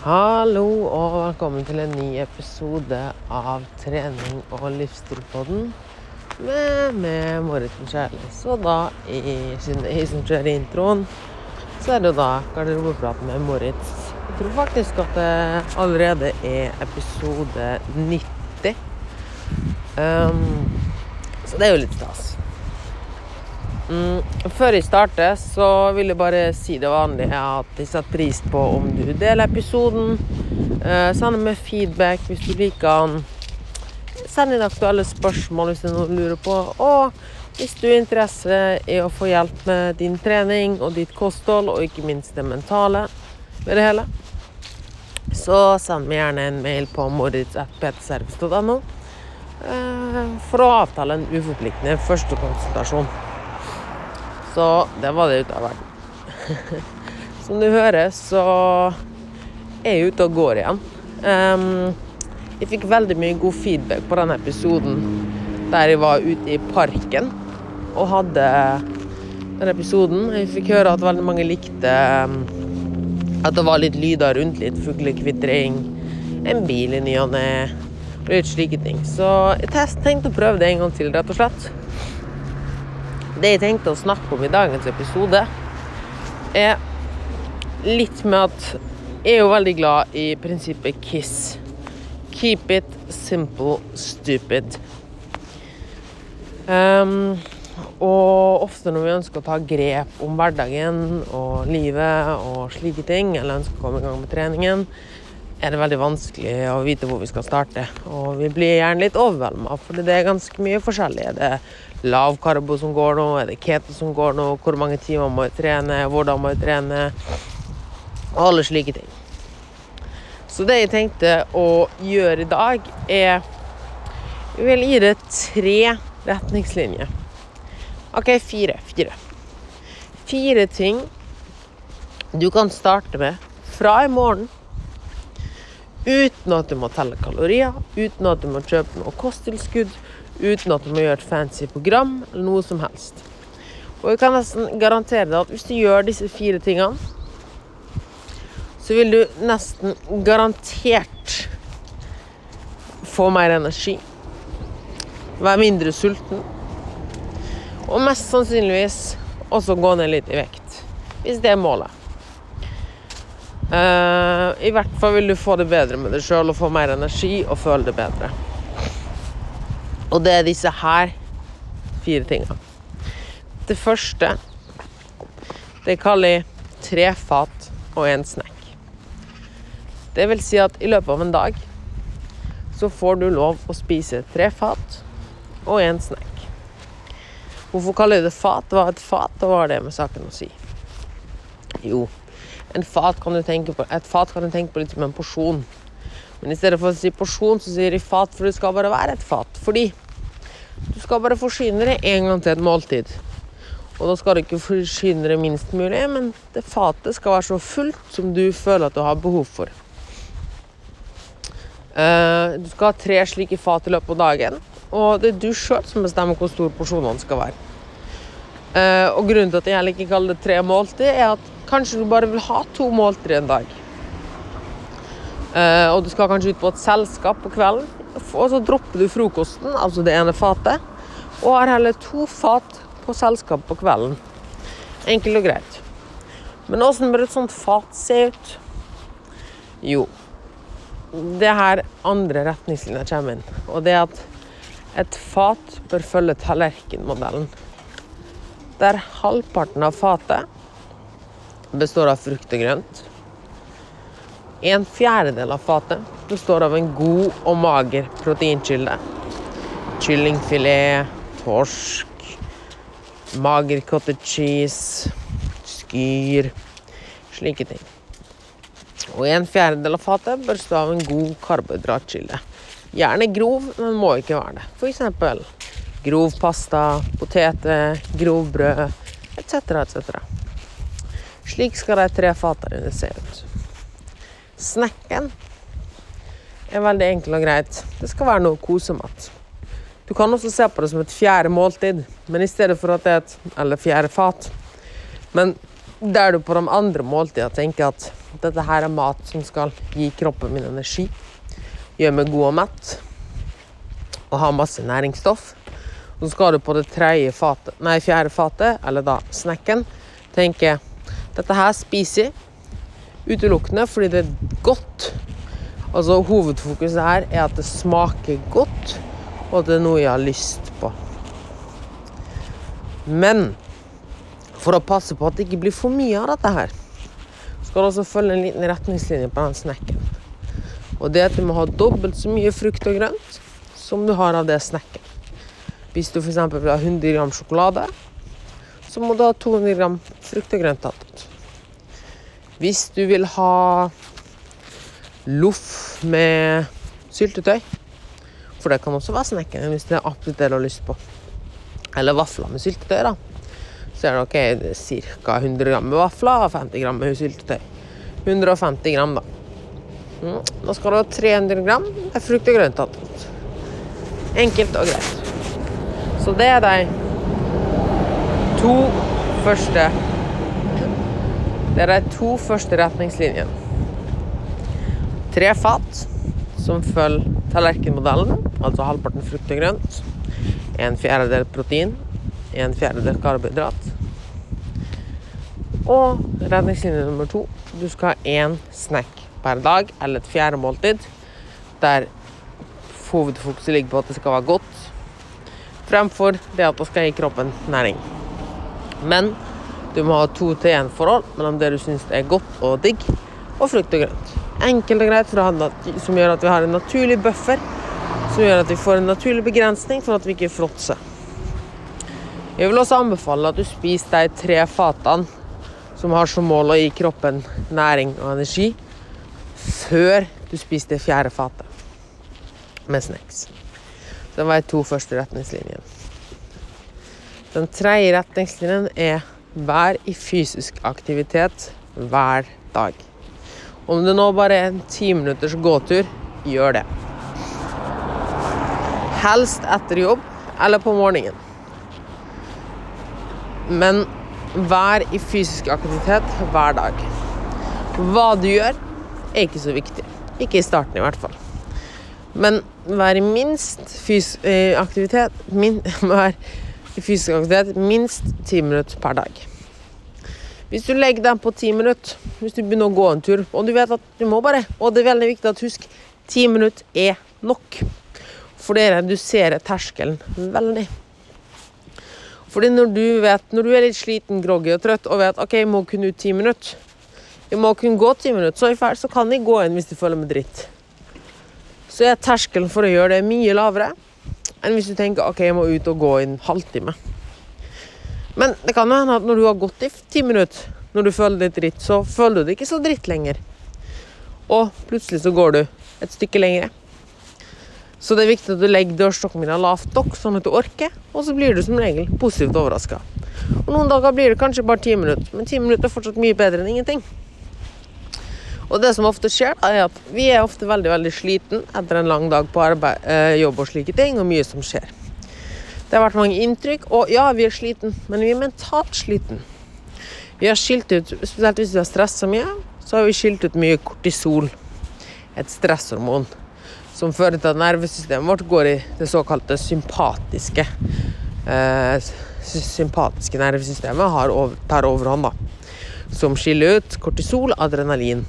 Hallo og velkommen til en ny episode av Trening og livsstilpodden med, med Marit Kjærli. Så da, i, i det er jeg som introen, så er det jo da garderobeprat med Moritz. Jeg tror faktisk at det allerede er episode 90. Um, så det er jo litt stas. Mm, før jeg starter, så vil jeg bare si det vanlige at jeg setter pris på om du deler episoden. Eh, sender meg feedback hvis du liker den. Send inn aktuelle spørsmål hvis det er noe du lurer på. Og hvis du er interesse i å få hjelp med din trening og ditt kosthold, og ikke minst det mentale ved det hele, så send meg gjerne en mail på moritz.ptservice.no eh, for å avtale en uforpliktende første konsultasjon. Så det var det ute av verden. Som du hører, så er jeg ute og går igjen. Jeg fikk veldig mye god feedback på denne episoden der jeg var ute i parken og hadde den episoden. Jeg fikk høre at veldig mange likte at det var litt lyder rundt, litt fuglekvitring, en bil i ny og ne, litt slike ting. Så jeg tenkte å prøve det en gang til, rett og slett. Det jeg tenkte å snakke om i dagens episode, er litt med at jeg er jo veldig glad i prinsippet KISS. Keep it simple, stupid. Um, og ofte når vi ønsker å ta grep om hverdagen og livet og slike ting, eller ønsker å komme i gang med treningen, er det veldig vanskelig å vite hvor vi skal starte. Og vi blir gjerne litt overvelda, for det er ganske mye forskjellig. Det er lav karbo som går nå, er det keto som går nå, hvor mange timer må jeg trene, hvordan må jeg trene, og alle slike ting. Så det jeg tenkte å gjøre i dag, er Jeg vil gi det tre retningslinjer. OK, fire. Fire. Fire ting du kan starte med fra i morgen Uten at du må telle kalorier, uten at du må kjøpe noe kosttilskudd, uten at du må gjøre et fancy program eller noe som helst. Og jeg kan nesten garantere deg at hvis du gjør disse fire tingene, så vil du nesten garantert få mer energi, være mindre sulten, og mest sannsynligvis også gå ned litt i vekt, hvis det er målet. Uh, I hvert fall vil du få det bedre med deg sjøl og få mer energi og føle det bedre. Og det er disse her fire tingene. Det første det kaller jeg tre fat og en snack. Det vil si at i løpet av en dag så får du lov å spise tre fat og en snack. Hvorfor kaller jeg det fat? Hva er et fat, og hva har det med saken å si? Jo, en fat kan du tenke på, et fat kan du tenke på litt som en porsjon. Men i stedet for å si porsjon, så sier de fat, for det skal bare være et fat. Fordi du skal bare forsyne deg en gang til et måltid. Og da skal du ikke forsyne deg minst mulig, men det fatet skal være så fullt som du føler at du har behov for. Uh, du skal ha tre slike fat i løpet av dagen, og det er du sjøl som bestemmer hvor stor porsjonene skal være. Uh, og grunnen til at jeg heller ikke kaller det tre måltid, er at Kanskje du bare vil ha to måltider en dag. Uh, og du skal kanskje ut på et selskap på kvelden. Og så dropper du frokosten, altså det ene fatet, og har heller to fat på selskap på kvelden. Enkelt og greit. Men åssen bør et sånt fat se ut? Jo, det er her andre retningslinjer kommer inn. Og det er at et fat bør følge tallerkenmodellen. Der halvparten av fatet består av frukt og grønt. En fjerdedel av fatet består av en god og mager proteinkilde. Kyllingfilet, torsk, mager cottage cheese, skyr Slike ting. Og en fjerdedel av fatet bør stå av en god karbohydratkilde. Gjerne grov, men må ikke være det. F.eks. grov pasta, poteter, grovbrød etc. etc. Slik skal de tre fatene se ut. Snekken er veldig enkel og greit. Det skal være noe kosemat. Du kan også se på det som et fjerde måltid, men i stedet for at det er et eller fjerde fat. Men der du på de andre måltidene tenker at Dette her er mat som skal gi kroppen min energi. Gjøre meg god og mett. Og ha masse næringsstoff. Så skal du på det fatet, nei, fjerde fatet, eller da snekken, tenke dette her spiser jeg utelukkende fordi det er godt. Altså Hovedfokuset her er at det smaker godt, og at det er noe jeg har lyst på. Men for å passe på at det ikke blir for mye av dette her, skal du også følge en liten retningslinje på den snekken. Og det er at du må ha dobbelt så mye frukt og grønt som du har av det snekken. Hvis du f.eks. vil ha 100 gram sjokolade, så må du ha 200 gram frukt og grønt attåt. Hvis du vil ha loff med syltetøy, for det kan også være snekken hvis det er absolutt det du har lyst på, eller vafler med syltetøy, da, så er det ok, ca. 100 gram med vafler og 50 gram med syltetøy. 150 gram, da. Mm. Da skal du ha 300 gram med frukt og grønt attåt. Enkelt og greit. Så det er de to første Det er de to første retningslinjene. Tre fat som følger tallerkenmodellen, altså halvparten frukt og grønt. En fjerdedel protein, en fjerdedel karbohydrat. Og retningslinje nummer to du skal ha én snack per dag, eller et fjerde måltid, der hovedfokuset ligger på at det skal være godt, fremfor det at det skal gi kroppen næring. Men du må ha to til én-forhold mellom det du syns er godt og digg, og frukt og grønt. Enkelt og greit som gjør at vi har en naturlig buffer, som gjør at vi får en naturlig begrensning for at vi ikke fråtser. Jeg vil også anbefale at du spiser de tre fatene som har som mål å gi kroppen næring og energi, før du spiser det fjerde fatet med snacks. Så Det var de to første retningslinjene. Den tredje retningslinjen er vær i fysisk aktivitet hver dag. Om det nå bare er en ti minutters gåtur, gjør det. Helst etter jobb eller på morgenen. Men vær i fysisk aktivitet hver dag. Hva du gjør, er ikke så viktig. Ikke i starten, i hvert fall. Men vær i minst fysisk eh, aktivitet min, Vær i fysisk aktivitet minst ti minutter per dag. Hvis du legger den på ti minutter, hvis du begynner å gå en tur, og du vet at du må bare Og det er veldig viktig at husk ti minutter er nok. For det reduserer terskelen veldig. Fordi når du vet, når du er litt sliten, groggy og trøtt og vet ok, jeg må kunne ut ti minutter Jeg må kunne gå ti minutter, så er jeg ferdig, så kan jeg gå inn hvis du føler meg dritt. Så er terskelen for å gjøre det mye lavere enn hvis du tenker ok, jeg må ut og gå en halvtime. Men det kan hende at når du har gått i ti minutter, når du føler deg dritt, så føler du deg ikke så dritt lenger. Og plutselig så går du et stykke lenger. Så det er viktig at du legger dørstokken lavt nok, sånn at du orker, og så blir du som regel positivt overraska. Og noen dager blir det kanskje bare ti minutter, men ti minutter er fortsatt mye bedre enn ingenting. Og det som ofte skjer, er at vi er ofte veldig veldig sliten etter en lang dag på arbeid, eh, jobb og slike ting, og mye som skjer. Det har vært mange inntrykk, og ja, vi er sliten, men vi er mentalt sliten. Vi har skilt ut, Spesielt hvis vi har stressa mye, så har vi skilt ut mye kortisol, et stresshormon som fører til at nervesystemet vårt går i det såkalte sympatiske eh, sympatiske nervesystemet over, tar overhånd, da. Som skiller ut kortisol, adrenalin.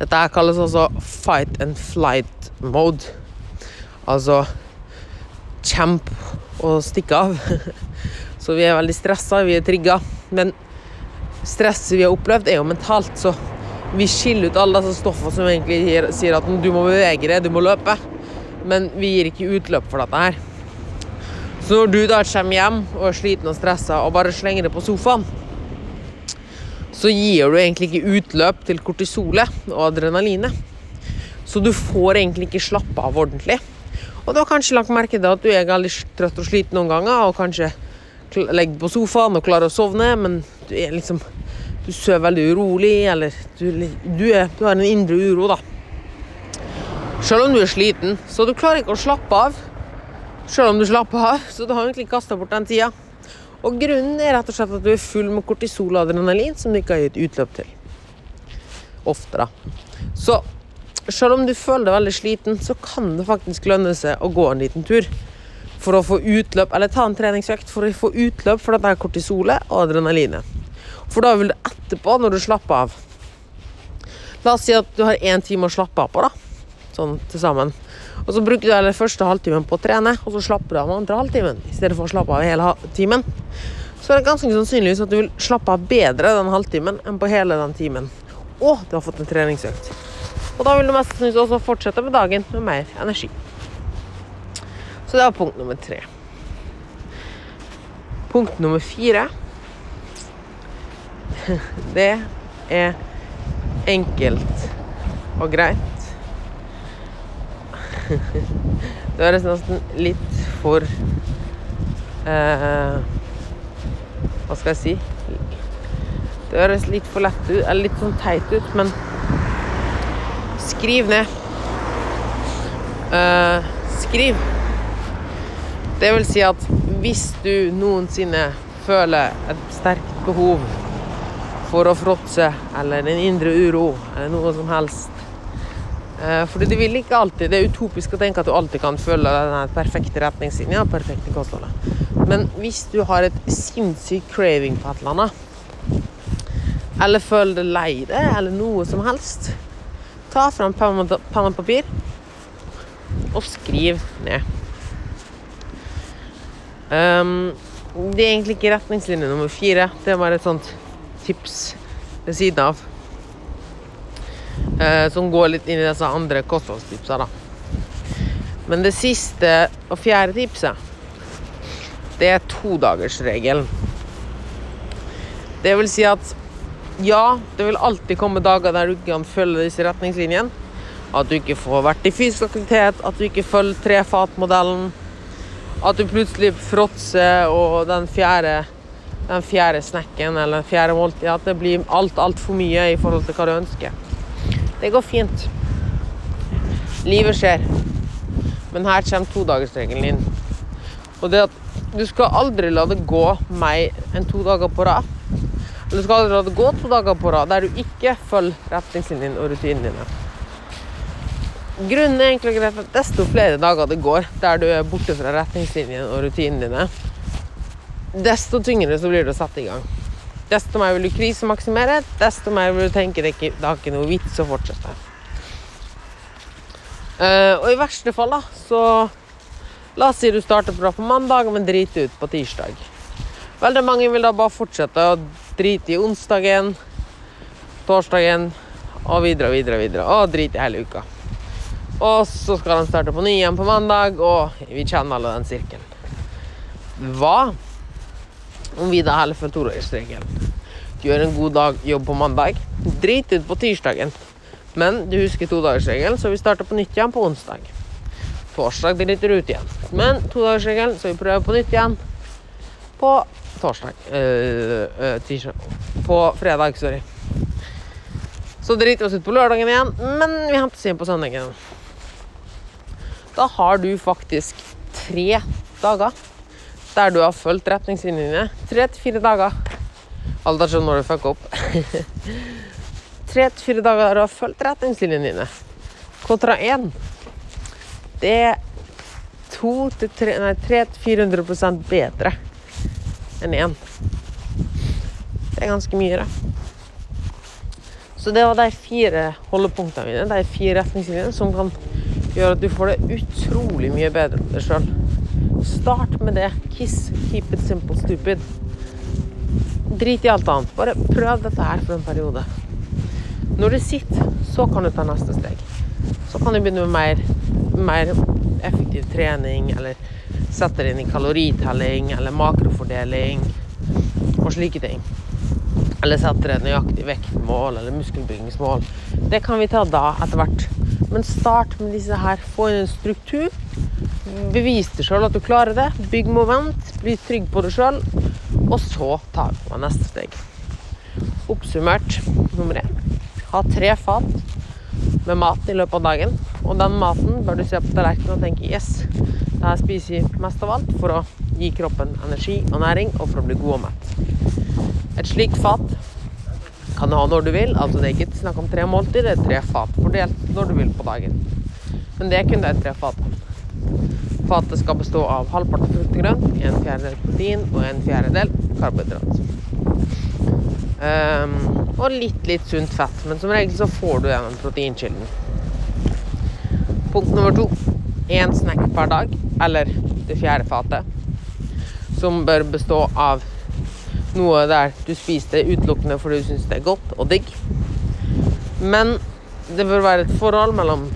Dette kalles også fight and flight mode. Altså kjemp og stikke av. Så vi er veldig stressa, vi er trigga. Men stresset vi har opplevd, er jo mentalt, så vi skiller ut alle disse stoffene som egentlig sier at du må bevege deg, du må løpe. Men vi gir ikke utløp for dette her. Så når du da kommer hjem og er sliten og stressa og bare slenger deg på sofaen, så gir du egentlig ikke utløp til kortisolet og adrenalinet. Så du får egentlig ikke slappe av ordentlig. Og du har kanskje lagt merke til at du er veldig trøtt og sliten noen ganger, og kanskje legger på sofaen og klarer å sovne, men du er liksom du sover veldig urolig, eller du, du, er, du, har en indre uro, da. Selv om du er sliten, så du klarer ikke å slappe av. Selv om du slapper av, så du har egentlig kasta bort den tida. Og grunnen er rett og slett at du er full med kortisol og adrenalin som du ikke har gitt utløp til. ofte, da. Så selv om du føler deg veldig sliten, så kan det faktisk lønne seg å gå en liten tur. For å få utløp, eller ta en treningsøkt for å få utløp for dette kortisolet og adrenalinet. For da vil du etterpå, når du slapper av La oss si at du har én time å slappe av på, da. Sånn til sammen. Og så bruker du den første halvtimen på å trene, og så slapper du av den andre halvtimen i stedet for å slappe av hele timen. Så er det ganske sannsynligvis at du vil slappe av bedre den halvtimen enn på hele den timen. Og du har fått en treningsøkt. Og da vil du mest sannsynligvis også fortsette med dagen med mer energi. Så det var punkt nummer tre. Punkt nummer fire Det er enkelt og greit. Det høres nesten litt for eh, Hva skal jeg si? Det høres litt for lett ut, eller litt sånn teit ut, men skriv ned. Eh, skriv. Det vil si at hvis du noensinne føler et sterkt behov for å fråtse, eller en indre uro, eller noe som helst. Eh, fordi det vil ikke alltid Det er utopisk å tenke at du alltid kan følge den perfekte retningslinja, perfekte. Men hvis du har et sinnssykt craving på et eller annet, eller føler deg lei deg, eller noe som helst, ta fram penn og papir og skriv ned. Um, det er egentlig ikke retningslinje nummer fire. Det er bare et sånt tips ved siden av. Eh, som går litt inn i disse andre kostholdstipsa, da. Men det siste og fjerde tipset, det er todagersregelen. Det vil si at ja, det vil alltid komme dager der du ikke kan følge disse retningslinjene. At du ikke får vært i fysisk aktivitet, at du ikke følger trefat-modellen. At du plutselig fråtser, og den fjerde den fjerde snekken eller den fjerde måltidet. At det blir alt altfor mye i forhold til hva du ønsker. Det går fint. Livet skjer. Men her kommer todagersregelen inn. Og det at du skal aldri la det gå mer enn to dager på rad. Du skal aldri la det gå to dager på rad der du ikke følger retningslinjene og rutinene dine. Grunnen er egentlig at desto flere dager det går der du er borte fra retningslinjene og rutinene dine, desto tyngre så blir det å sette i gang. Desto mer vil du krisemaksimere, desto mer vil du tenke det, det har ikke noe vits å fortsette. Uh, og i verste fall, da, så La oss si du starter bra på mandag, men driter ut på tirsdag. Veldig mange vil da bare fortsette å drite i onsdagen, torsdagen og videre og videre. videre, Og drite i hele uka. Og så skal de starte på ny igjen på mandag, og vi kjenner alle den sirkelen. Hva om vi da heller følger todagersregelen. Gjør en god dag jobb på mandag. Drit ut på tirsdagen. Men du husker todagersregelen, så vi starter på nytt igjen på onsdag. Torsdag driter du ut igjen. Men todagersregelen, så vi prøver på nytt igjen på torsdag. Øh, øh. På fredag, sorry. Så driter vi oss ut på lørdagen igjen, men vi hentes inn på søndagen. Da har du faktisk tre dager der du har fulgt retningslinjene. Tre til fire dager. Alt ettersom når du fucker opp. Tre til fire dager der du har fulgt retningslinjene dine. Kontra én. Det er to til tre Nei, tre til 400% bedre enn én. Det er ganske mye, det. Så det var de fire holdepunktene mine, de fire retningslinjene, som kan gjøre at du får det utrolig mye bedre sjøl. Start med det. Kiss. Keep it simple, stupid. Drit i alt annet. Bare prøv dette her for en periode. Når du sitter, så kan du ta neste steg. Så kan du begynne med mer, mer effektiv trening, eller sette deg inn i kaloritelling eller makrofordeling og slike ting. Eller sette deg nøyaktig vektmål eller muskelbyggingsmål. Det kan vi ta da, etter hvert. Men start med disse her. Få inn en struktur Bevis deg sjøl at du klarer det. Bygg moment. Bli trygg på deg sjøl. Og så tar vi på neste steg. Oppsummert nummer én. Ha tre fat med mat i løpet av dagen. Og den maten bør du se på tallerkenen og tenke yes, det her spiser jeg mest av alt for å gi kroppen energi og næring, og for å bli god og mett. Et slikt fat kan ha når du vil. Altså Det er ikke snakk om tre måltid, det er tre fat fordelt når du vil på dagen. Men det er kun de tre fatene. Fatet skal bestå av halvparten frukt og grønt, en fjerdedel protein og en fjerdedel karbohydrat. Um, og litt litt sunt fett, men som regel så får du den proteinkilden. Punkt nummer to én snack per dag, eller det fjerde fatet, som bør bestå av noe der du spiser det utelukkende fordi du syns det er godt og digg. Men det bør være et forhold mellom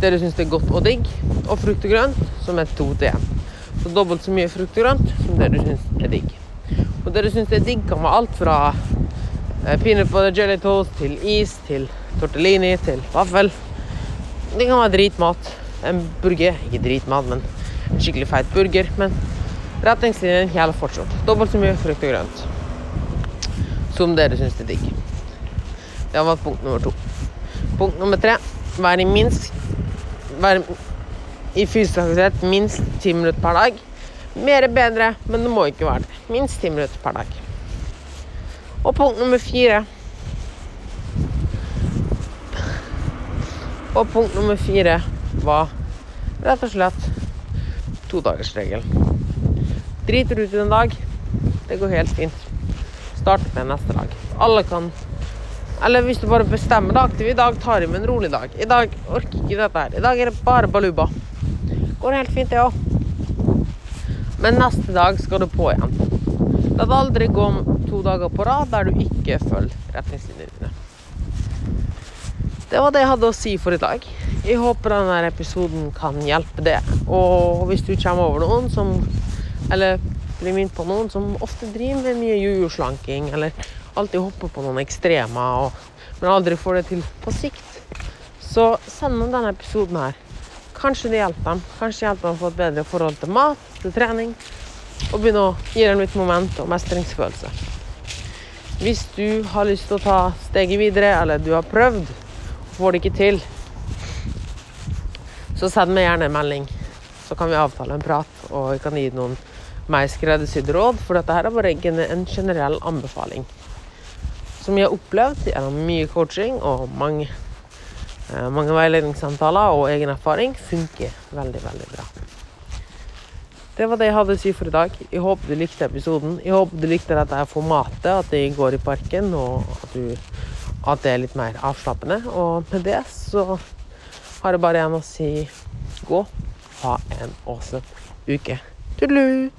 det du syns er godt og digg, og frukt og grønt, som er to til én. Så dobbelt så mye frukt og grønt som det du syns er digg. Og det du syns er digg, kan være alt fra eh, peanut butter jelly toast til is til tortellini til vaffel. Det kan være dritmat. En burger. Ikke dritmat, men en skikkelig feit burger. Men Retningslinjen gjelder fortsatt. Dobbelt så mye frukt og grønt som dere syns er digg. Det var punkt nummer to. Punkt nummer tre være i minst Være i fysisk aktivitet minst ti minutter per dag. Mer er bedre, men det må ikke være det. Minst ti minutter per dag. Og punkt nummer fire Og punkt nummer fire var rett og slett todagersregelen. Driter ut en dag, det går helt fint. Start med neste dag. Alle kan Eller hvis du bare bestemmer deg aktiv i dag tar jeg med en rolig dag. I dag orker ikke dette her. I dag er det bare baluba. Går helt fint, det òg. Men neste dag skal du på igjen. La det aldri gå to dager på rad der du ikke følger retningslinjene dine. Det var det jeg hadde å si for i dag. Jeg håper denne episoden kan hjelpe det. Og hvis du kommer over noen som eller blir minnet på noen som ofte driver med mye jojo-slanking, eller alltid hopper på noen ekstremer, men aldri får det til på sikt. Så send dem denne episoden her. Kanskje det hjelper dem. Kanskje hjelper dem å få et bedre forhold til mat, til trening, og begynne å gi dem litt moment og mestringsfølelse. Hvis du har lyst til å ta steget videre, eller du har prøvd og får det ikke til, så send meg gjerne en melding. Så kan vi avtale en prat, og jeg kan gi noen mer skreddersydde råd, for dette her er bare en generell anbefaling. Som jeg har opplevd gjennom mye coaching og mange, eh, mange veiledningssamtaler og egen erfaring, funker veldig, veldig bra. Det var det jeg hadde å si for i dag. Jeg håper du likte episoden. Jeg håper du likte dette formatet, at jeg går i parken, og at, du, at det er litt mer avslappende. Og med det så har jeg bare igjen å si gå. Ha en awesome uke. Tudelu!